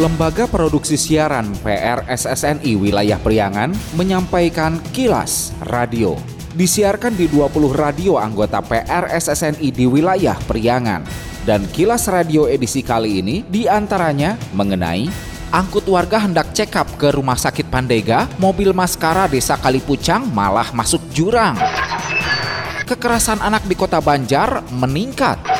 Lembaga Produksi Siaran PRSSNI Wilayah Priangan menyampaikan kilas radio. Disiarkan di 20 radio anggota PRSSNI di wilayah Priangan. Dan kilas radio edisi kali ini di antaranya mengenai angkut warga hendak check ke rumah sakit Pandega, mobil maskara desa Kalipucang malah masuk jurang. Kekerasan anak di kota Banjar meningkat.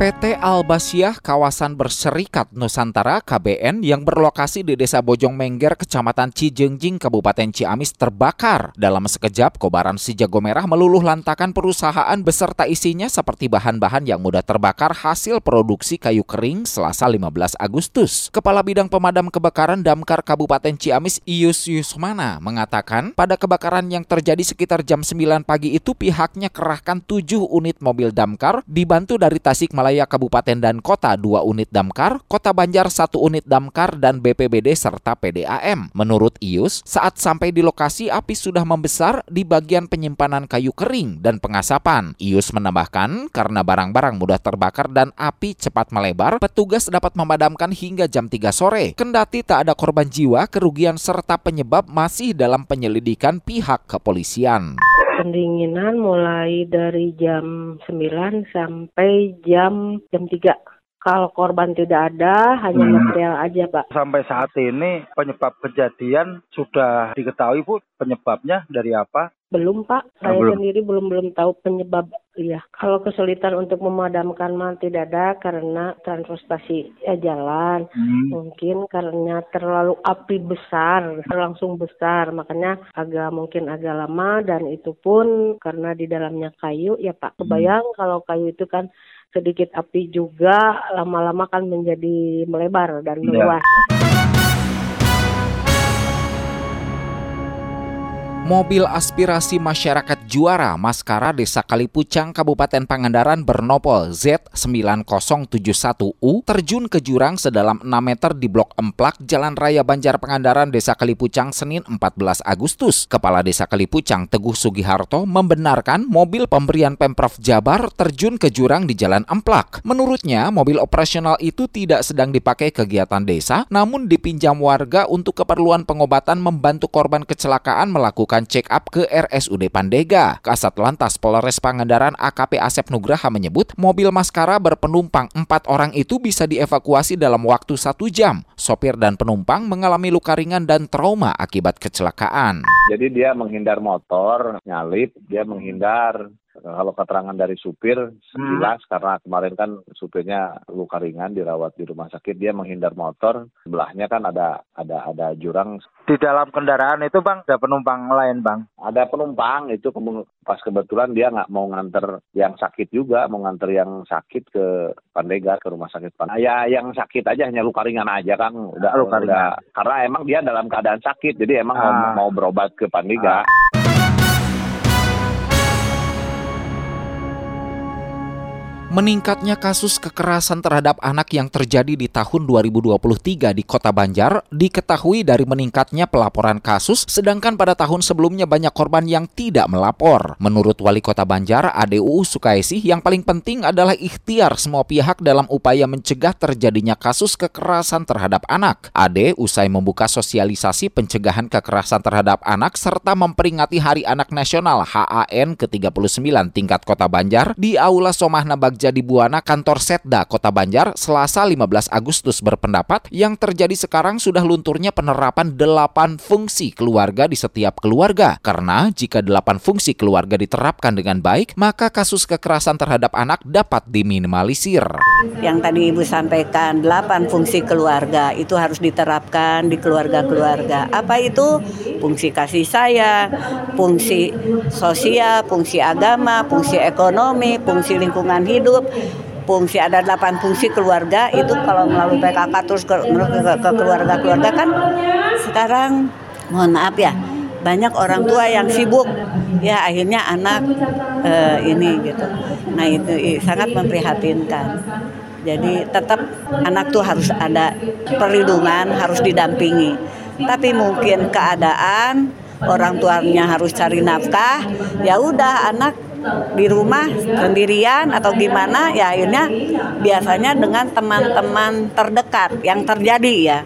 PT Albasiah Kawasan Berserikat Nusantara KBN yang berlokasi di Desa Bojong Mengger, Kecamatan Cijengjing, Kabupaten Ciamis terbakar. Dalam sekejap, kobaran si jago merah meluluh lantakan perusahaan beserta isinya seperti bahan-bahan yang mudah terbakar hasil produksi kayu kering selasa 15 Agustus. Kepala Bidang Pemadam Kebakaran Damkar Kabupaten Ciamis Ius Yusmana mengatakan pada kebakaran yang terjadi sekitar jam 9 pagi itu pihaknya kerahkan 7 unit mobil damkar dibantu dari Tasikmalaya Malaya Kabupaten dan Kota 2 unit damkar, Kota Banjar 1 unit damkar dan BPBD serta PDAM. Menurut Ius, saat sampai di lokasi api sudah membesar di bagian penyimpanan kayu kering dan pengasapan. Ius menambahkan karena barang-barang mudah terbakar dan api cepat melebar, petugas dapat memadamkan hingga jam 3 sore. Kendati tak ada korban jiwa, kerugian serta penyebab masih dalam penyelidikan pihak kepolisian pendinginan mulai dari jam 9 sampai jam jam 3. Kalau korban tidak ada, hanya hmm. material aja, Pak. Sampai saat ini penyebab kejadian sudah diketahui, Bu, penyebabnya dari apa? Belum Pak, saya belum. sendiri belum belum tahu penyebab. Ya, kalau kesulitan untuk memadamkan mah tidak ada karena transportasi ya jalan. Hmm. Mungkin karena terlalu api besar, langsung besar, makanya agak mungkin agak lama dan itu pun karena di dalamnya kayu ya Pak. Kebayang hmm. kalau kayu itu kan sedikit api juga lama-lama kan menjadi melebar dan ya. meluas. Ya. Mobil aspirasi masyarakat juara Maskara Desa Kalipucang Kabupaten Pangandaran bernopol Z9071U terjun ke jurang sedalam 6 meter di Blok Emplak Jalan Raya Banjar Pangandaran Desa Kalipucang Senin 14 Agustus. Kepala Desa Kalipucang Teguh Sugiharto membenarkan mobil pemberian Pemprov Jabar terjun ke jurang di Jalan Emplak. Menurutnya, mobil operasional itu tidak sedang dipakai kegiatan desa, namun dipinjam warga untuk keperluan pengobatan membantu korban kecelakaan melakukan melakukan check up ke RSUD Pandega. Kasat Lantas Polres Pangandaran AKP Asep Nugraha menyebut mobil Maskara berpenumpang empat orang itu bisa dievakuasi dalam waktu satu jam. Sopir dan penumpang mengalami luka ringan dan trauma akibat kecelakaan. Jadi dia menghindar motor, nyalip, dia menghindar kalau keterangan dari supir sekilas hmm. karena kemarin kan supirnya luka ringan dirawat di rumah sakit dia menghindar motor sebelahnya kan ada ada ada jurang di dalam kendaraan itu bang ada penumpang lain bang ada penumpang itu pas kebetulan dia nggak mau nganter yang sakit juga mau nganter yang sakit ke Pandega ke rumah sakit Pandega ya yang sakit aja hanya luka ringan aja kan udah luka udah ringan. karena emang dia dalam keadaan sakit jadi emang ah. mau, mau berobat ke Pandega ah. Meningkatnya kasus kekerasan terhadap anak yang terjadi di tahun 2023 di Kota Banjar diketahui dari meningkatnya pelaporan kasus, sedangkan pada tahun sebelumnya banyak korban yang tidak melapor. Menurut Wali Kota Banjar, ADU Sukaisi, yang paling penting adalah ikhtiar semua pihak dalam upaya mencegah terjadinya kasus kekerasan terhadap anak. AD usai membuka sosialisasi pencegahan kekerasan terhadap anak serta memperingati Hari Anak Nasional HAN ke-39 tingkat Kota Banjar di Aula Somah Nabag Jadi Buana kantor Setda Kota Banjar Selasa 15 Agustus berpendapat yang terjadi sekarang sudah lunturnya penerapan 8 fungsi keluarga di setiap keluarga. Karena jika 8 fungsi keluarga diterapkan dengan baik, maka kasus kekerasan terhadap anak dapat diminimalisir. Yang tadi Ibu sampaikan, 8 fungsi keluarga itu harus diterapkan di keluarga-keluarga. Apa itu? Fungsi kasih sayang, fungsi sosial, fungsi agama, fungsi ekonomi, fungsi lingkungan hidup, hidup. Fungsi ada delapan fungsi keluarga itu kalau melalui PKK terus ke, ke, ke keluarga-keluarga kan sekarang mohon maaf ya banyak orang tua yang sibuk. Ya akhirnya anak uh, ini gitu. Nah itu sangat memprihatinkan. Jadi tetap anak tuh harus ada perlindungan harus didampingi. Tapi mungkin keadaan orang tuanya harus cari nafkah, ya udah anak di rumah sendirian atau gimana ya akhirnya biasanya dengan teman-teman terdekat yang terjadi ya.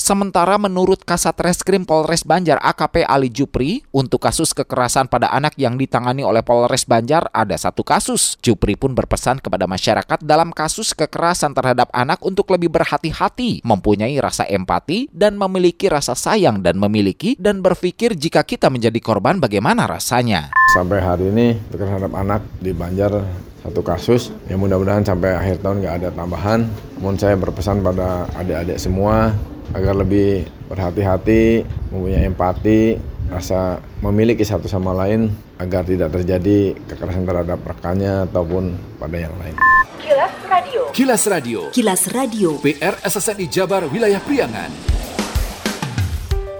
Sementara menurut Kasat Reskrim Polres Banjar AKP Ali Jupri, untuk kasus kekerasan pada anak yang ditangani oleh Polres Banjar ada satu kasus. Jupri pun berpesan kepada masyarakat dalam kasus kekerasan terhadap anak untuk lebih berhati-hati, mempunyai rasa empati, dan memiliki rasa sayang dan memiliki dan berpikir jika kita menjadi korban bagaimana rasanya. Sampai hari ini terhadap anak di Banjar satu kasus ya mudah-mudahan sampai akhir tahun nggak ada tambahan namun saya berpesan pada adik-adik semua agar lebih berhati-hati, mempunyai empati, rasa memiliki satu sama lain agar tidak terjadi kekerasan terhadap rekannya ataupun pada yang lain. Kilas Radio. Kilas Radio. Kilas Radio. PR SSNI Jabar Wilayah Priangan.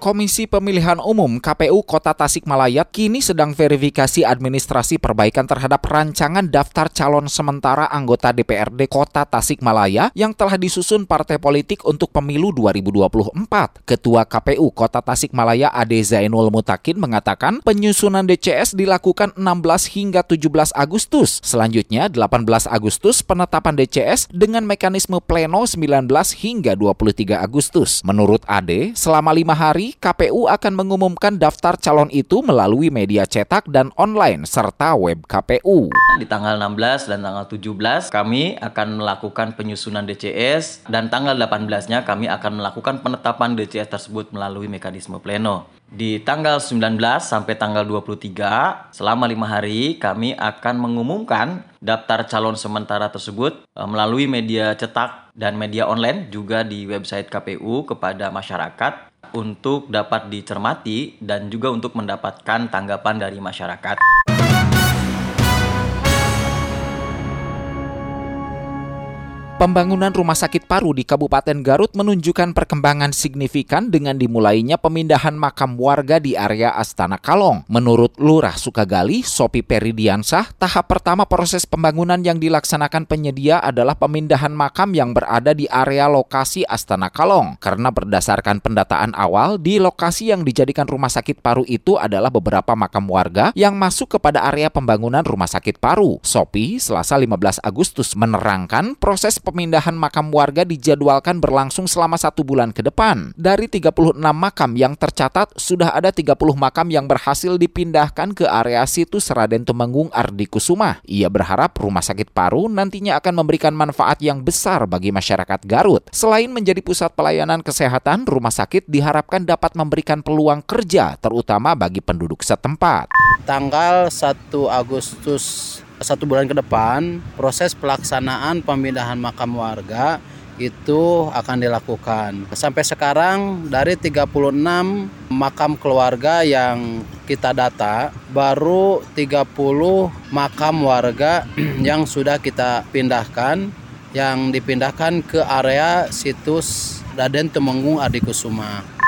Komisi Pemilihan Umum KPU Kota Tasikmalaya kini sedang verifikasi administrasi perbaikan terhadap rancangan daftar calon sementara anggota DPRD Kota Tasikmalaya yang telah disusun partai politik untuk pemilu 2024. Ketua KPU Kota Tasikmalaya Ade Zainul Mutakin mengatakan penyusunan DCS dilakukan 16 hingga 17 Agustus. Selanjutnya 18 Agustus penetapan DCS dengan mekanisme pleno 19 hingga 23 Agustus. Menurut Ade, selama lima hari KPU akan mengumumkan daftar calon itu melalui media cetak dan online serta web KPU. Di tanggal 16 dan tanggal 17 kami akan melakukan penyusunan DCS dan tanggal 18-nya kami akan melakukan penetapan DCS tersebut melalui mekanisme pleno. Di tanggal 19 sampai tanggal 23, selama lima hari kami akan mengumumkan daftar calon sementara tersebut eh, melalui media cetak dan media online juga di website KPU kepada masyarakat untuk dapat dicermati dan juga untuk mendapatkan tanggapan dari masyarakat. Pembangunan rumah sakit paru di Kabupaten Garut menunjukkan perkembangan signifikan dengan dimulainya pemindahan makam warga di area Astana Kalong. Menurut Lurah Sukagali, Sopi Peridiansah, tahap pertama proses pembangunan yang dilaksanakan penyedia adalah pemindahan makam yang berada di area lokasi Astana Kalong. Karena berdasarkan pendataan awal, di lokasi yang dijadikan rumah sakit paru itu adalah beberapa makam warga yang masuk kepada area pembangunan rumah sakit paru. Sopi, Selasa 15 Agustus, menerangkan proses pemindahan makam warga dijadwalkan berlangsung selama satu bulan ke depan. Dari 36 makam yang tercatat, sudah ada 30 makam yang berhasil dipindahkan ke area situs Raden Tumenggung Ardi Kusuma. Ia berharap rumah sakit paru nantinya akan memberikan manfaat yang besar bagi masyarakat Garut. Selain menjadi pusat pelayanan kesehatan, rumah sakit diharapkan dapat memberikan peluang kerja, terutama bagi penduduk setempat. Tanggal 1 Agustus satu bulan ke depan proses pelaksanaan pemindahan makam warga itu akan dilakukan. Sampai sekarang dari 36 makam keluarga yang kita data baru 30 makam warga yang sudah kita pindahkan yang dipindahkan ke area situs Raden Temenggung Adikusuma.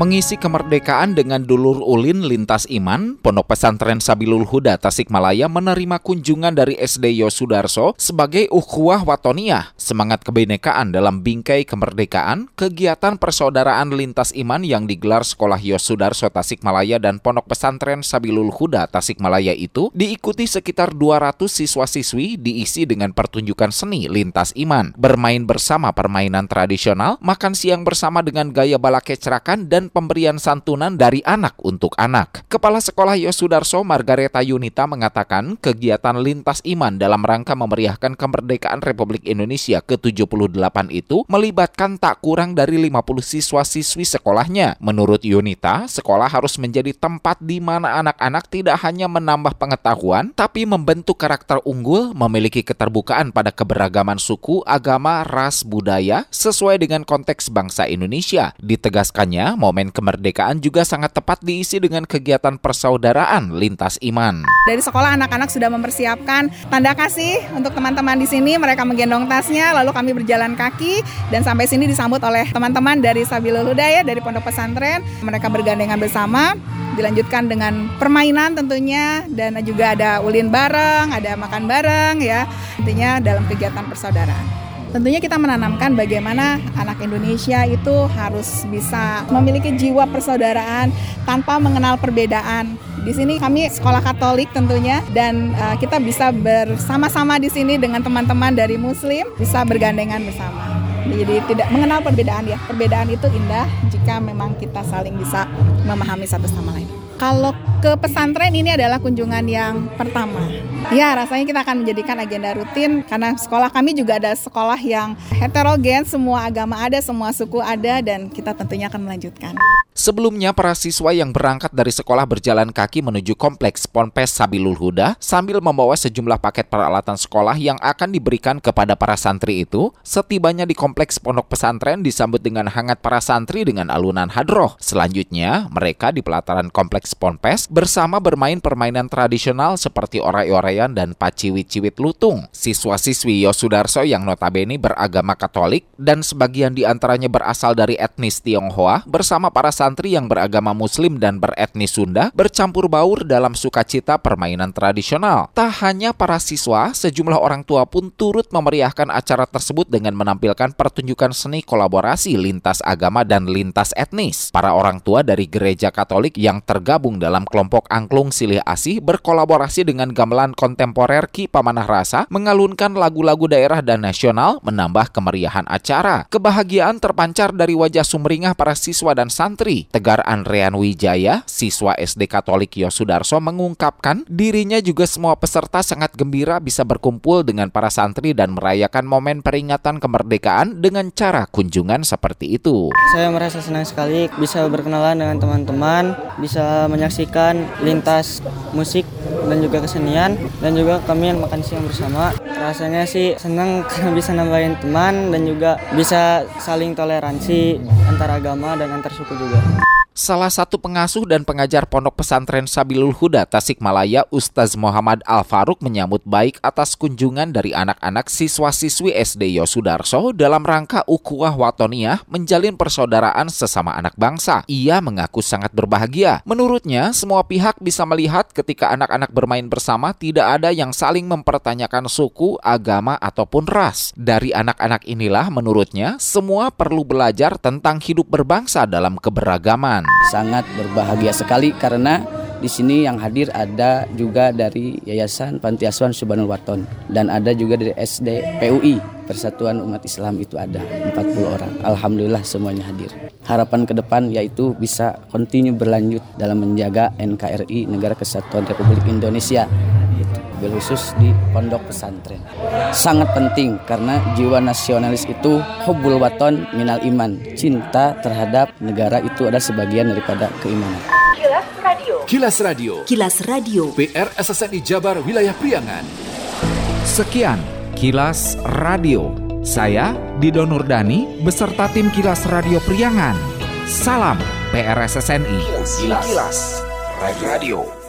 Mengisi kemerdekaan dengan dulur ulin lintas iman, Pondok Pesantren Sabilul Huda Tasikmalaya menerima kunjungan dari SD Yosudarso sebagai ukhuwah watoniyah, semangat kebinekaan dalam bingkai kemerdekaan, kegiatan persaudaraan lintas iman yang digelar Sekolah Yosudarso Tasikmalaya dan Pondok Pesantren Sabilul Huda Tasikmalaya itu diikuti sekitar 200 siswa-siswi diisi dengan pertunjukan seni lintas iman, bermain bersama permainan tradisional, makan siang bersama dengan gaya bala kecerakan dan pemberian santunan dari anak untuk anak. Kepala Sekolah Yosudarso Margareta Yunita mengatakan kegiatan lintas iman dalam rangka memeriahkan kemerdekaan Republik Indonesia ke-78 itu melibatkan tak kurang dari 50 siswa-siswi sekolahnya. Menurut Yunita, sekolah harus menjadi tempat di mana anak-anak tidak hanya menambah pengetahuan, tapi membentuk karakter unggul, memiliki keterbukaan pada keberagaman suku, agama, ras, budaya, sesuai dengan konteks bangsa Indonesia. Ditegaskannya, momen kemerdekaan juga sangat tepat diisi dengan kegiatan persaudaraan lintas iman. Dari sekolah anak-anak sudah mempersiapkan tanda kasih untuk teman-teman di sini, mereka menggendong tasnya, lalu kami berjalan kaki dan sampai sini disambut oleh teman-teman dari Sabilul Hudaya dari Pondok Pesantren. Mereka bergandengan bersama dilanjutkan dengan permainan tentunya dan juga ada ulin bareng, ada makan bareng ya. Intinya dalam kegiatan persaudaraan. Tentunya kita menanamkan bagaimana anak Indonesia itu harus bisa memiliki jiwa persaudaraan tanpa mengenal perbedaan. Di sini kami sekolah Katolik tentunya dan uh, kita bisa bersama-sama di sini dengan teman-teman dari Muslim bisa bergandengan bersama. Jadi tidak mengenal perbedaan ya. Perbedaan itu indah jika memang kita saling bisa memahami satu sama lain. Kalau ke pesantren ini adalah kunjungan yang pertama. Ya, rasanya kita akan menjadikan agenda rutin karena sekolah kami juga ada sekolah yang heterogen, semua agama ada, semua suku ada dan kita tentunya akan melanjutkan. Sebelumnya, para siswa yang berangkat dari sekolah berjalan kaki menuju kompleks Ponpes Sabilul Huda sambil membawa sejumlah paket peralatan sekolah yang akan diberikan kepada para santri itu. Setibanya di kompleks pondok pesantren disambut dengan hangat para santri dengan alunan hadroh. Selanjutnya, mereka di pelataran kompleks Ponpes bersama bermain permainan tradisional seperti orai-oraian dan paciwit-ciwit lutung. Siswa-siswi Yosudarso yang notabene beragama Katolik dan sebagian di antaranya berasal dari etnis Tionghoa bersama para santri yang beragama muslim dan beretnis Sunda bercampur baur dalam sukacita permainan tradisional. Tak hanya para siswa, sejumlah orang tua pun turut memeriahkan acara tersebut dengan menampilkan pertunjukan seni kolaborasi lintas agama dan lintas etnis. Para orang tua dari gereja Katolik yang tergabung dalam kelompok Angklung Silih Asih berkolaborasi dengan gamelan kontemporer Ki Pamanah Rasa mengalunkan lagu-lagu daerah dan nasional menambah kemeriahan acara. Kebahagiaan terpancar dari wajah sumringah para siswa dan santri Tegar Andrean Wijaya, siswa SD Katolik Yosudarso mengungkapkan dirinya juga semua peserta sangat gembira bisa berkumpul dengan para santri dan merayakan momen peringatan kemerdekaan dengan cara kunjungan seperti itu. Saya merasa senang sekali bisa berkenalan dengan teman-teman, bisa menyaksikan lintas musik dan juga kesenian dan juga kami yang makan siang bersama. Rasanya sih senang karena bisa nambahin teman dan juga bisa saling toleransi antar agama dan antar suku juga. Salah satu pengasuh dan pengajar Pondok Pesantren Sabilul Huda Tasikmalaya, Ustaz Muhammad Al Faruk menyambut baik atas kunjungan dari anak-anak siswa-siswi SD Yosudarso dalam rangka ukuah watoniyah menjalin persaudaraan sesama anak bangsa. Ia mengaku sangat berbahagia. Menurutnya, semua pihak bisa melihat ketika anak-anak bermain bersama tidak ada yang saling mempertanyakan suku, agama, ataupun ras. Dari anak-anak inilah menurutnya semua perlu belajar tentang hidup berbangsa dalam keberagaman sangat berbahagia sekali karena di sini yang hadir ada juga dari Yayasan Panti Asuhan Subhanul Waton dan ada juga dari SD PUI Persatuan Umat Islam itu ada 40 orang. Alhamdulillah semuanya hadir. Harapan ke depan yaitu bisa kontinu berlanjut dalam menjaga NKRI Negara Kesatuan Republik Indonesia bil khusus di pondok pesantren. Sangat penting karena jiwa nasionalis itu hubul waton minal iman. Cinta terhadap negara itu adalah sebagian daripada keimanan. Kilas Radio. Kilas Radio. Kilas Radio. PR SSNI Jabar Wilayah Priangan. Sekian Kilas Radio. Saya Dido Nurdani beserta tim Kilas Radio Priangan. Salam PRSSNI. Kilas, Kilas Radio.